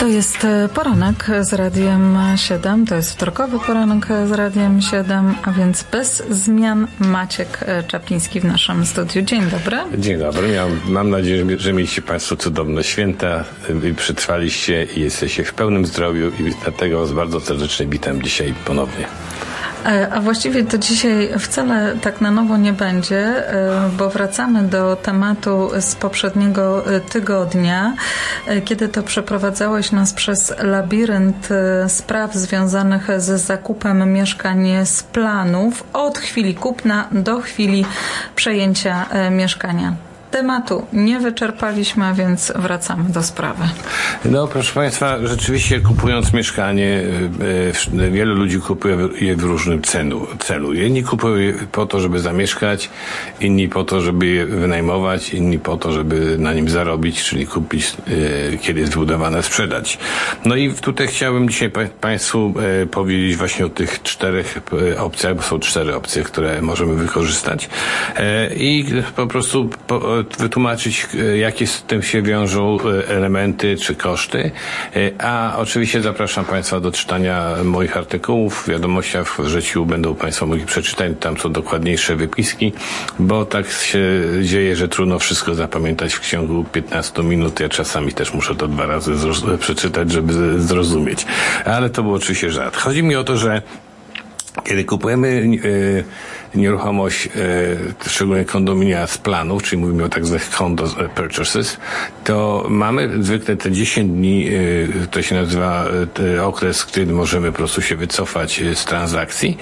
To jest e, poranek z Radiem 7, to jest wtorkowy poranek z Radiem 7, a więc bez zmian Maciek e, Czapliński w naszym studiu. Dzień dobry. Dzień dobry. Mam, mam nadzieję, że mieliście Państwo cudowne święta i przetrwaliście i jesteście w pełnym zdrowiu i dlatego Was bardzo serdecznie witam dzisiaj ponownie. E, a właściwie to dzisiaj wcale tak na nowo nie będzie, e, bo wracamy do tematu z poprzedniego e, tygodnia, kiedy to przeprowadzałeś nas przez labirynt spraw związanych z zakupem mieszkań z planów od chwili kupna do chwili przejęcia mieszkania tematu nie wyczerpaliśmy, więc wracamy do sprawy. No, proszę Państwa, rzeczywiście kupując mieszkanie, e, e, wielu ludzi kupuje je w różnym celu. celu. Jedni kupują je po to, żeby zamieszkać, inni po to, żeby je wynajmować, inni po to, żeby na nim zarobić, czyli kupić, e, kiedy jest wybudowane, sprzedać. No i tutaj chciałbym dzisiaj Państwu powiedzieć właśnie o tych czterech opcjach, bo są cztery opcje, które możemy wykorzystać i po prostu wytłumaczyć, e, jakie z tym się wiążą e, elementy czy koszty. E, a oczywiście zapraszam Państwa do czytania moich artykułów. W wiadomościach w życiu będą Państwo mogli przeczytać. Tam są dokładniejsze wypiski, bo tak się dzieje, że trudno wszystko zapamiętać w ciągu 15 minut. Ja czasami też muszę to dwa razy przeczytać, żeby zrozumieć. Ale to był oczywiście żart. Chodzi mi o to, że kiedy kupujemy nieruchomość, e, szczególnie kondominia z planów, czyli mówimy o tak zwanych condo purchases, to mamy zwykle te 10 dni, e, to się nazywa e, okres, kiedy możemy po prostu się wycofać z transakcji.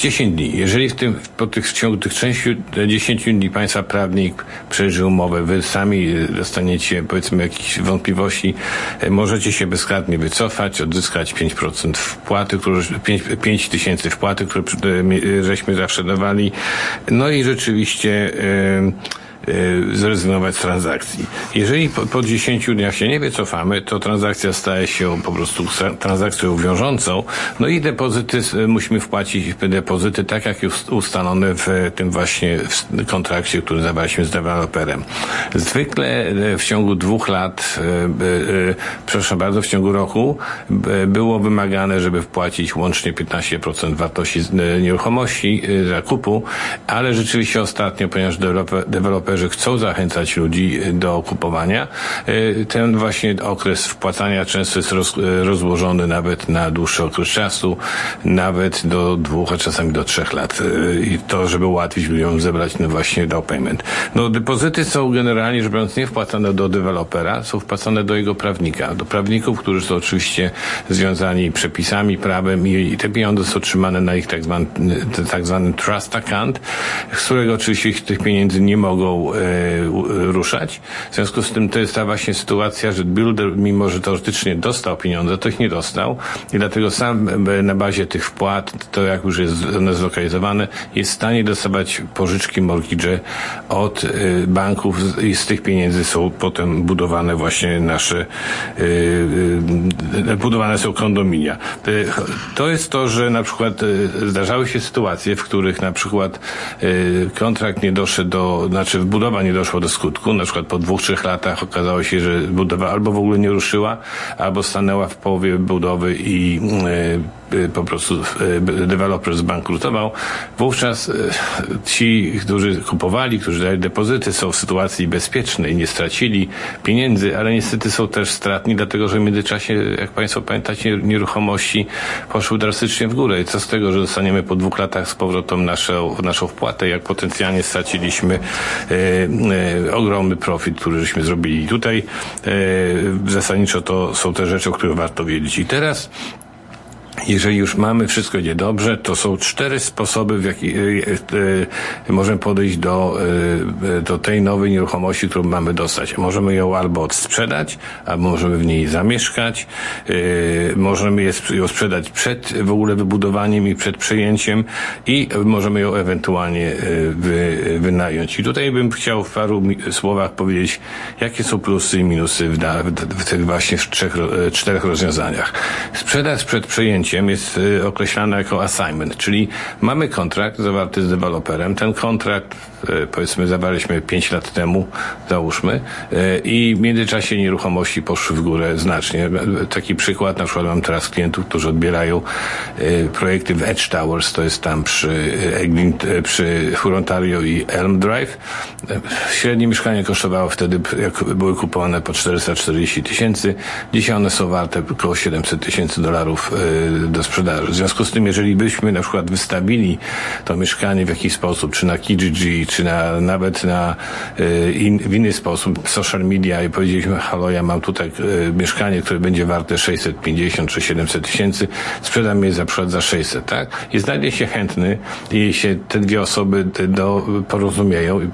10 dni. Jeżeli w tym, po tych, w ciągu tych 10 dni Państwa prawnik przejrzy umowę, Wy sami dostaniecie, powiedzmy, jakieś wątpliwości, e, możecie się bezkarnie wycofać, odzyskać 5% wpłaty, które, 5, 5 tysięcy wpłaty, które e, żeśmy zawsze dawali. No i rzeczywiście, yy, zrezygnować z transakcji. Jeżeli po, po 10 dniach się nie wycofamy, to transakcja staje się po prostu transakcją wiążącą, no i depozyty musimy wpłacić depozyty tak jak ustalone w tym właśnie w kontrakcie, który zawarliśmy z deweloperem. Zwykle y, w ciągu dwóch lat, proszę bardzo, w ciągu roku było wymagane, żeby wpłacić łącznie 15% wartości nieruchomości zakupu, ale rzeczywiście ostatnio, ponieważ deweloper deweloperzy chcą zachęcać ludzi do kupowania, e, ten właśnie okres wpłacania często jest roz, e, rozłożony nawet na dłuższy okres czasu, nawet do dwóch, a czasami do trzech lat. I to, żeby ułatwić ludziom zebrać no właśnie down payment. No depozyty są generalnie rzecz biorąc nie wpłacane do dewelopera, są wpłacane do jego prawnika, do prawników, którzy są oczywiście związani przepisami, prawem i, i te pieniądze są trzymane na ich tak zwany, tak zwany trust account, z którego oczywiście tych pieniędzy nie mogą e, ruszać. W związku z tym to jest ta właśnie sytuacja, że builder, mimo że teoretycznie dostał pieniądze, to ich nie dostał i dlatego sam e, na bazie tych wpłat, to jak już jest one zlokalizowane, jest w stanie dostawać pożyczki mortgage od e, banków i z tych pieniędzy są potem budowane właśnie nasze e, budowane są kondominia. To jest to, że na przykład zdarzały się sytuacje, w których na przykład kontrakt nie doszedł do, znaczy budowa nie doszła do skutku, na przykład po dwóch, trzech latach okazało się, że budowa albo w ogóle nie ruszyła, albo stanęła w połowie budowy i e, po prostu e, deweloper zbankrutował, wówczas e, ci, którzy kupowali, którzy dali depozyty, są w sytuacji bezpiecznej, nie stracili pieniędzy, ale niestety są też stratni, dlatego że w międzyczasie, jak Państwo pamiętacie, nieruchomości poszły drastycznie w górę. I co z tego, że dostaniemy po dwóch latach z powrotem naszą, naszą wpłatę, jak potencjalnie straciliśmy E, e, ogromny profit, który żeśmy zrobili. Tutaj e, zasadniczo to są te rzeczy, o których warto wiedzieć. I teraz jeżeli już mamy, wszystko idzie dobrze, to są cztery sposoby, w jaki y, y, możemy podejść do, y, do tej nowej nieruchomości, którą mamy dostać. Możemy ją albo odsprzedać, albo możemy w niej zamieszkać, możemy ją sprzedać przed w ogóle wybudowaniem i przed przejęciem i możemy ją ewentualnie wy, wynająć. I tutaj bym chciał w paru słowach powiedzieć, jakie są plusy i minusy w, w, w tych właśnie w trzech, czterech rozwiązaniach. Sprzedać przed przejęciem jest y, określana jako assignment, czyli mamy kontrakt zawarty z deweloperem. Ten kontrakt powiedzmy zawarliśmy 5 lat temu, załóżmy, i w międzyczasie nieruchomości poszły w górę znacznie. Taki przykład, na przykład mam teraz klientów, którzy odbierają projekty w Edge Towers, to jest tam przy, przy Frontario i Elm Drive. Średnie mieszkanie kosztowało wtedy, jak były kupowane po 440 tysięcy. Dzisiaj one są warte około 700 tysięcy dolarów do sprzedaży. W związku z tym, jeżeli byśmy na przykład wystawili to mieszkanie w jakiś sposób, czy na Kijiji, czy na, nawet na, in, w inny sposób, social media i powiedzieliśmy, halo, ja mam tutaj mieszkanie, które będzie warte 650 czy 700 tysięcy, sprzedam je za przykład za 600, tak? I znajdzie się chętny i się te dwie osoby do, porozumieją i,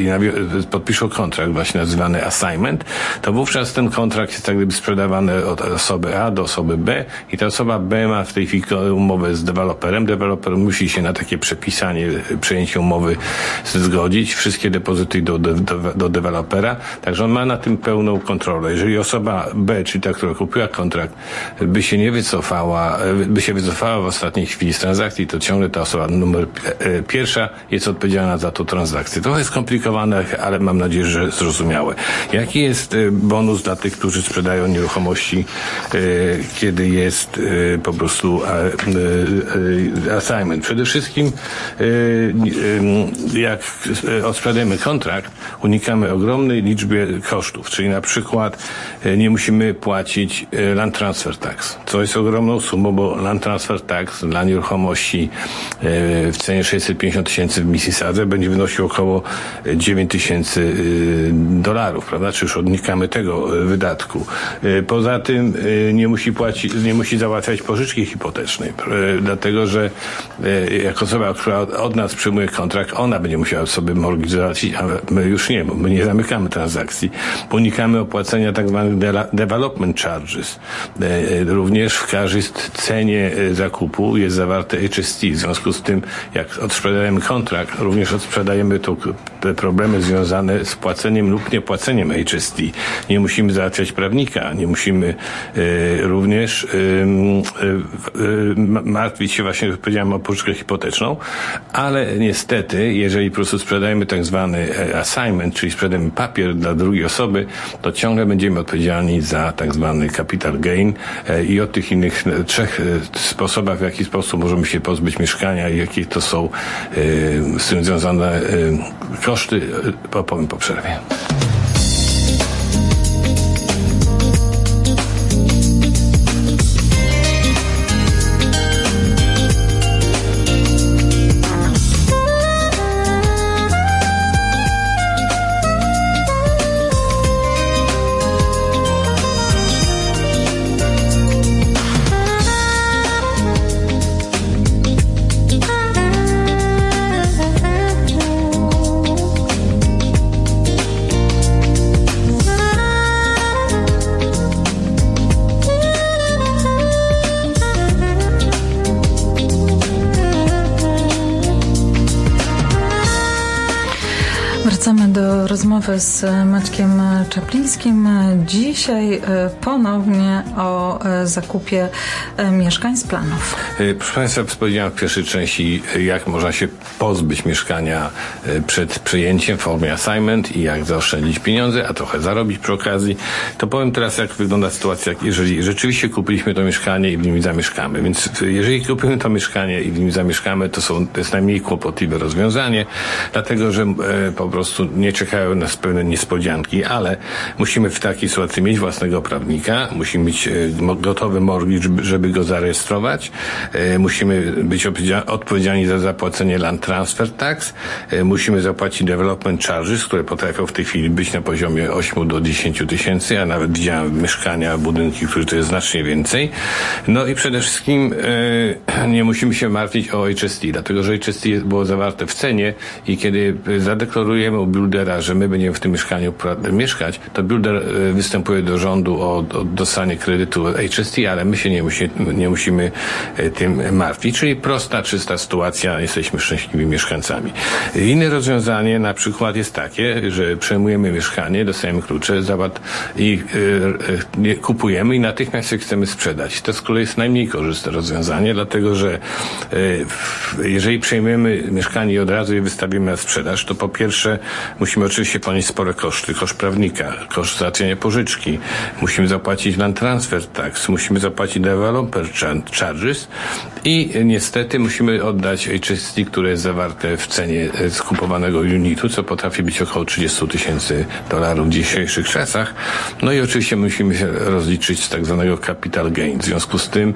i podpiszą kontrakt właśnie nazywany assignment, to wówczas ten kontrakt jest tak gdyby sprzedawany od osoby A do osoby B i ta osoba B ma w tej chwili umowę z deweloperem. Deweloper musi się na takie przepisanie, przejęcie umowy zgodzić. Wszystkie depozyty do, do, do dewelopera. Także on ma na tym pełną kontrolę. Jeżeli osoba B, czyli ta, która kupiła kontrakt, by się nie wycofała, by się wycofała w ostatniej chwili z transakcji, to ciągle ta osoba numer pierwsza jest odpowiedzialna za tą transakcję. Jest skomplikowane, ale mam nadzieję, że zrozumiałe. Jaki jest bonus dla tych, którzy sprzedają nieruchomości, kiedy jest po prostu assignment? Przede wszystkim jak odsprzedajemy kontrakt, unikamy ogromnej liczby kosztów, czyli na przykład nie musimy płacić land transfer tax, co jest ogromną sumą, bo land transfer tax dla nieruchomości w cenie 650 tysięcy w Mississadze będzie wynosił około 9 tysięcy dolarów, prawda? Czy już unikamy tego wydatku. Poza tym nie musi płacić, nie musi załatwiać pożyczki hipotecznej, dlatego że jak osoba, która od nas przyjmuje kontrakt, ona będzie musiała sobie mortgage załatwić, a my już nie, bo my nie zamykamy transakcji. Unikamy opłacenia tak zwanych development charges. Również w każdej cenie zakupu jest zawarte HST. W związku z tym, jak odsprzedajemy kontrakt, również odsprzedajemy to, problemy związane z płaceniem lub niepłaceniem HST. Nie musimy załatwiać prawnika, nie musimy również martwić się właśnie, jak powiedziałem, o pożyczkę hipoteczną, ale niestety, jeżeli po prostu sprzedajemy tak zwany assignment, czyli sprzedajemy papier dla drugiej osoby, to ciągle będziemy odpowiedzialni za tak zwany capital gain i o tych innych trzech sposobach, w jaki sposób możemy się pozbyć mieszkania i jakie to są z tym związane koszty, opowiem po przerwie. Wracamy do rozmowy z Maćkiem Czaplińskim. Dzisiaj ponownie o zakupie mieszkań z planów. Proszę Państwa, powiedziałem w pierwszej części, jak można się pozbyć mieszkania przed przejęciem w formie assignment i jak zaoszczędzić pieniądze, a trochę zarobić przy okazji. To powiem teraz, jak wygląda sytuacja, jeżeli rzeczywiście kupiliśmy to mieszkanie i w nim zamieszkamy. Więc jeżeli kupimy to mieszkanie i w nim zamieszkamy, to, są, to jest najmniej kłopotliwe rozwiązanie, dlatego że po prostu nie czekają nas pewne niespodzianki, ale musimy w takiej sytuacji mieć własnego prawnika, musimy mieć gotowy mortgage, żeby go zarejestrować, musimy być odpowiedzialni za zapłacenie land transfer tax, musimy zapłacić development charges, które potrafią w tej chwili być na poziomie 8 do 10 tysięcy, a nawet widziałem mieszkania, budynki, których to jest znacznie więcej. No i przede wszystkim nie musimy się martwić o HST, dlatego że HST było zawarte w cenie i kiedy zadeklarujemy u buildera, że my będziemy w tym mieszkaniu mieszkać, to builder występuje do rządu o, o dostanie kredytu HST, ale my się nie, musi, nie musimy tym martwić. Czyli prosta, czysta sytuacja, jesteśmy szczęśliwymi mieszkańcami. Inne rozwiązanie na przykład jest takie, że przejmujemy mieszkanie, dostajemy klucze zabat i y, y, kupujemy i natychmiast je chcemy sprzedać. To z kolei jest najmniej korzystne rozwiązanie, dlatego że y, jeżeli przejmujemy mieszkanie i od razu je wystawimy na sprzedaż, to po pierwsze musimy oczywiście ponieść spore koszty, koszt prawnika, koszt załatwienia pożyczki, musimy zapłacić land transfer tax, musimy zapłacić developer charges i niestety musimy oddać HST, które jest zawarte w cenie skupowanego unitu, co potrafi być około 30 tysięcy dolarów w dzisiejszych czasach. No i oczywiście musimy się rozliczyć z tak zwanego capital gain. W związku z tym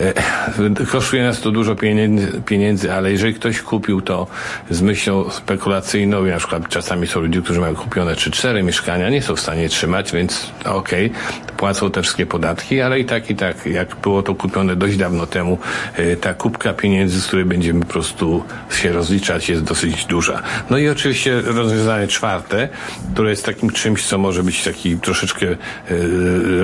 e, kosztuje nas to dużo pieniędzy, pieniędzy, ale jeżeli ktoś kupił to z myślą spekulacyjną, na przykład czasami są ludzie, którzy mają kupione czy cztery mieszkania, nie są w stanie trzymać, więc okej, okay, płacą te wszystkie podatki, ale i tak, i tak, jak było to kupione dość dawno temu, e, ta kubka pieniędzy, z której będziemy po prostu się rozliczać, jest dosyć duża. No i oczywiście rozwiązanie czwarte, które jest takim czymś, co może być taki troszeczkę e,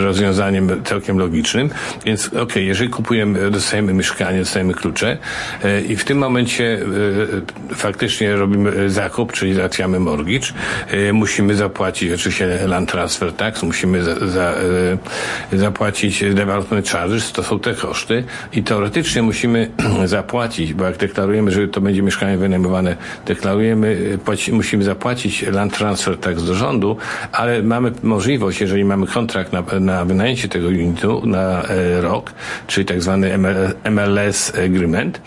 rozwiązaniem całkiem logicznym. Więc okej, okay, jeżeli kupujemy, dostajemy mieszkanie, dostajemy klucze e, i w tym momencie faktycznie robimy zakup, czyli załatwiamy mortgage, musimy zapłacić oczywiście land transfer tax, musimy za, za, zapłacić development charges, to są te koszty i teoretycznie musimy zapłacić, bo jak deklarujemy, że to będzie mieszkanie wynajmowane, deklarujemy, płaci, musimy zapłacić land transfer tax do rządu, ale mamy możliwość, jeżeli mamy kontrakt na, na wynajęcie tego unitu na e, rok, czyli tak zwany MLS agreement,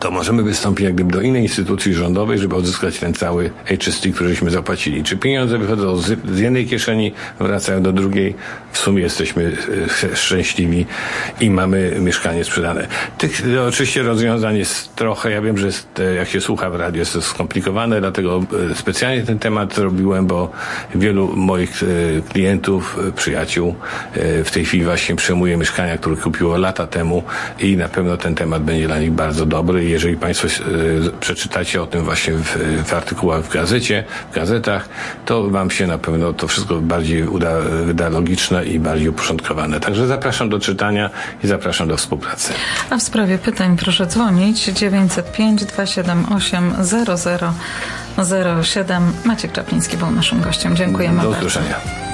to możemy wystąpić jak gdyby do innej instytucji rządowej, żeby odzyskać ten cały HST, któryśmy zapłacili. Czy pieniądze wychodzą z, z jednej kieszeni, wracają do drugiej, w sumie jesteśmy e, szczęśliwi i mamy mieszkanie sprzedane. Tych no, oczywiście rozwiązań jest trochę, ja wiem, że jest, e, jak się słucha w radiu jest to skomplikowane, dlatego e, specjalnie ten temat zrobiłem, bo wielu moich klientów, przyjaciół w tej chwili właśnie przejmuje mieszkania, które kupiło lata temu i na pewno ten temat będzie dla nich bardzo dobry jeżeli Państwo przeczytacie o tym właśnie w, w artykułach w gazecie, w gazetach, to Wam się na pewno to wszystko bardziej uda, wyda logiczne i bardziej uporządkowane. Także zapraszam do czytania i zapraszam do współpracy. A w sprawie pytań proszę dzwonić 905 278 0007. Maciek Czapliński był naszym gościem. Dziękujemy Do usłyszenia. bardzo.